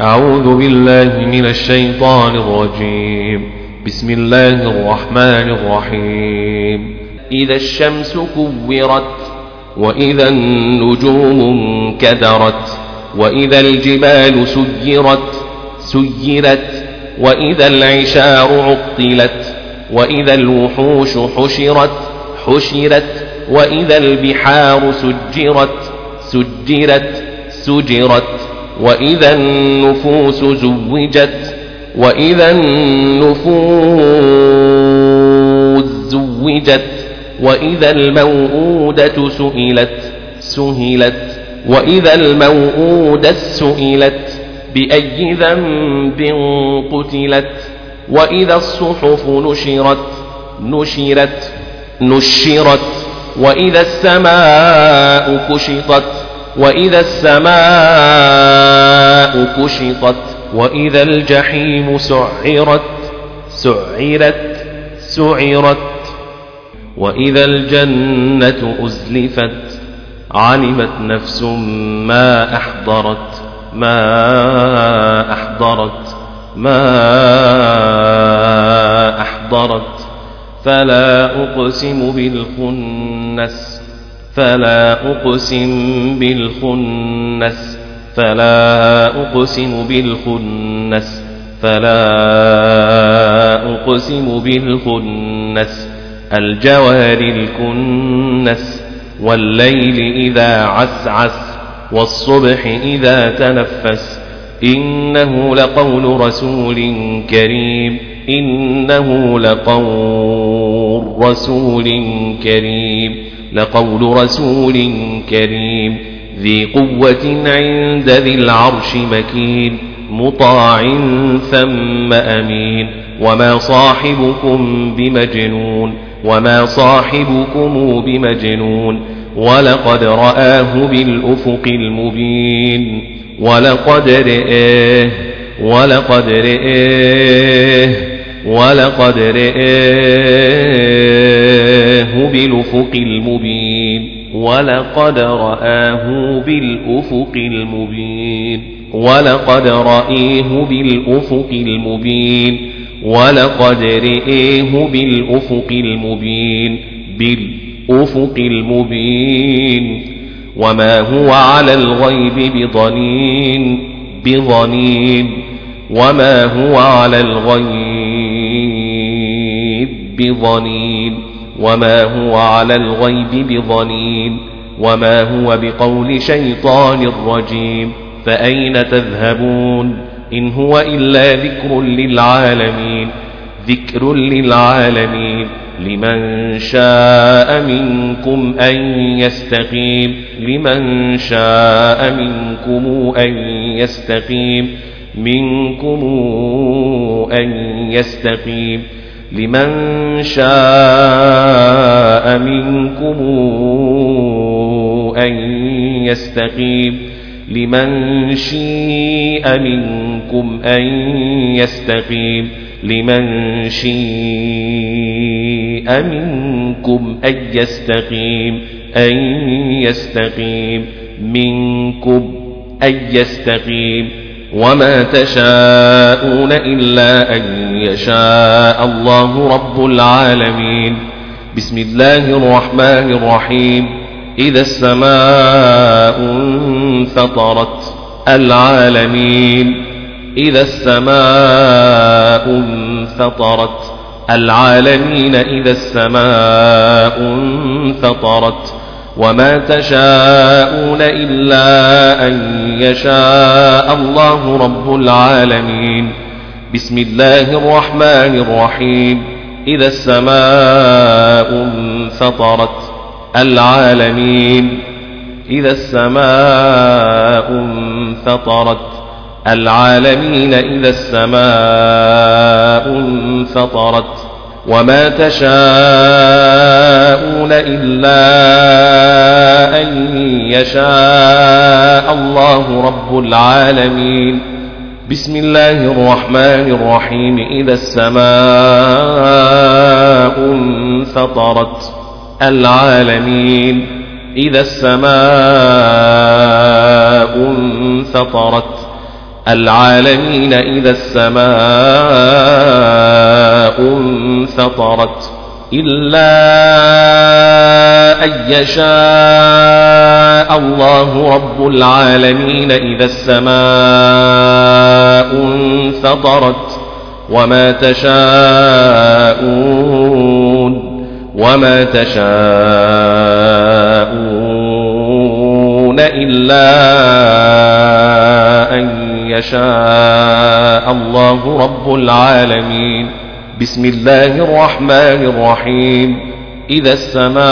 أعوذ بالله من الشيطان الرجيم. بسم الله الرحمن الرحيم. إذا الشمس كورت وإذا النجوم انكدرت وإذا الجبال سيرت سيرت وإذا العشار عطلت وإذا الوحوش حشرت حشرت وإذا البحار سجرت سجرت سجرت. وإذا النفوس زوجت وإذا النفوس زوجت وإذا الموءودة سئلت سهلت. وإذا الموءودة سئلت بأي ذنب قتلت. وإذا الصحف نشرت نشرت نشرت. وإذا السماء كشطت وإذا السماء كشطت وإذا الجحيم سعرت سعرت سعرت وإذا الجنة أزلفت علمت نفس ما أحضرت ما أحضرت ما أحضرت فلا أقسم بالخنس فلا أقسم بالخنس فلا أقسم بالخنس فلا أقسم بالخنس. الجوار الكنس والليل إذا عسعس والصبح إذا تنفس. إنه لقول رسول كريم إنه لقول رسول كريم. لقول رسول كريم ذي قوة عند ذي العرش مكين مطاع ثم أمين. وما صاحبكم بمجنون وما صاحبكم بمجنون. ولقد رآه بالأفق المبين. ولقد رآه ولقد رآه. ولقد رآه بالأفق المبين ولقد رآه بالأفق المبين ولقد رآه بالأفق المبين ولقد رآه بالأفق المبين بالأفق المبين وما هو على الغيب بضنين بضنين وما هو على الغيب بضنين وما هو على الغيب بضنين وما هو بقول شيطان رجيم فأين تذهبون إن هو إلا ذكر للعالمين ذكر للعالمين لمن شاء منكم أن يستقيم لمن شاء منكم أن يستقيم منكم أن يستقيم لمن شاء منكم أن يستقيم لمن شيء منكم أن يستقيم لمن شيء منكم أن يستقيم أن يستقيم منكم أن يستقيم وما تشاءون إلا أن يشاء الله رب العالمين. بسم الله الرحمن الرحيم. إذا السماء انفطرت العالمين. إذا السماء انفطرت العالمين. إذا السماء انفطرت وما تشاءون إلا أن يشاء الله رب العالمين. بسم الله الرحمن الرحيم. إذا السماء انفطرت العالمين. إذا السماء انفطرت العالمين. إذا السماء انفطرت وما تشاءون إلا أن يشاء الله رب العالمين بسم الله الرحمن الرحيم إذا السماء انفطرت العالمين إذا السماء انفطرت العالمين إذا السماء انفطرت إلا أن يشاء الله رب العالمين إذا السماء انفطرت وما تشاءون وما تشاءون إلا أن يشاء الله رب العالمين. بسم الله الرحمن الرحيم. إذا السماء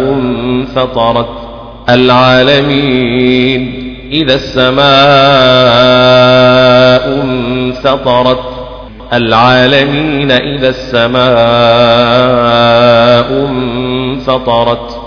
انفطرت العالمين إذا السماء انفطرت العالمين إذا السماء انفطرت.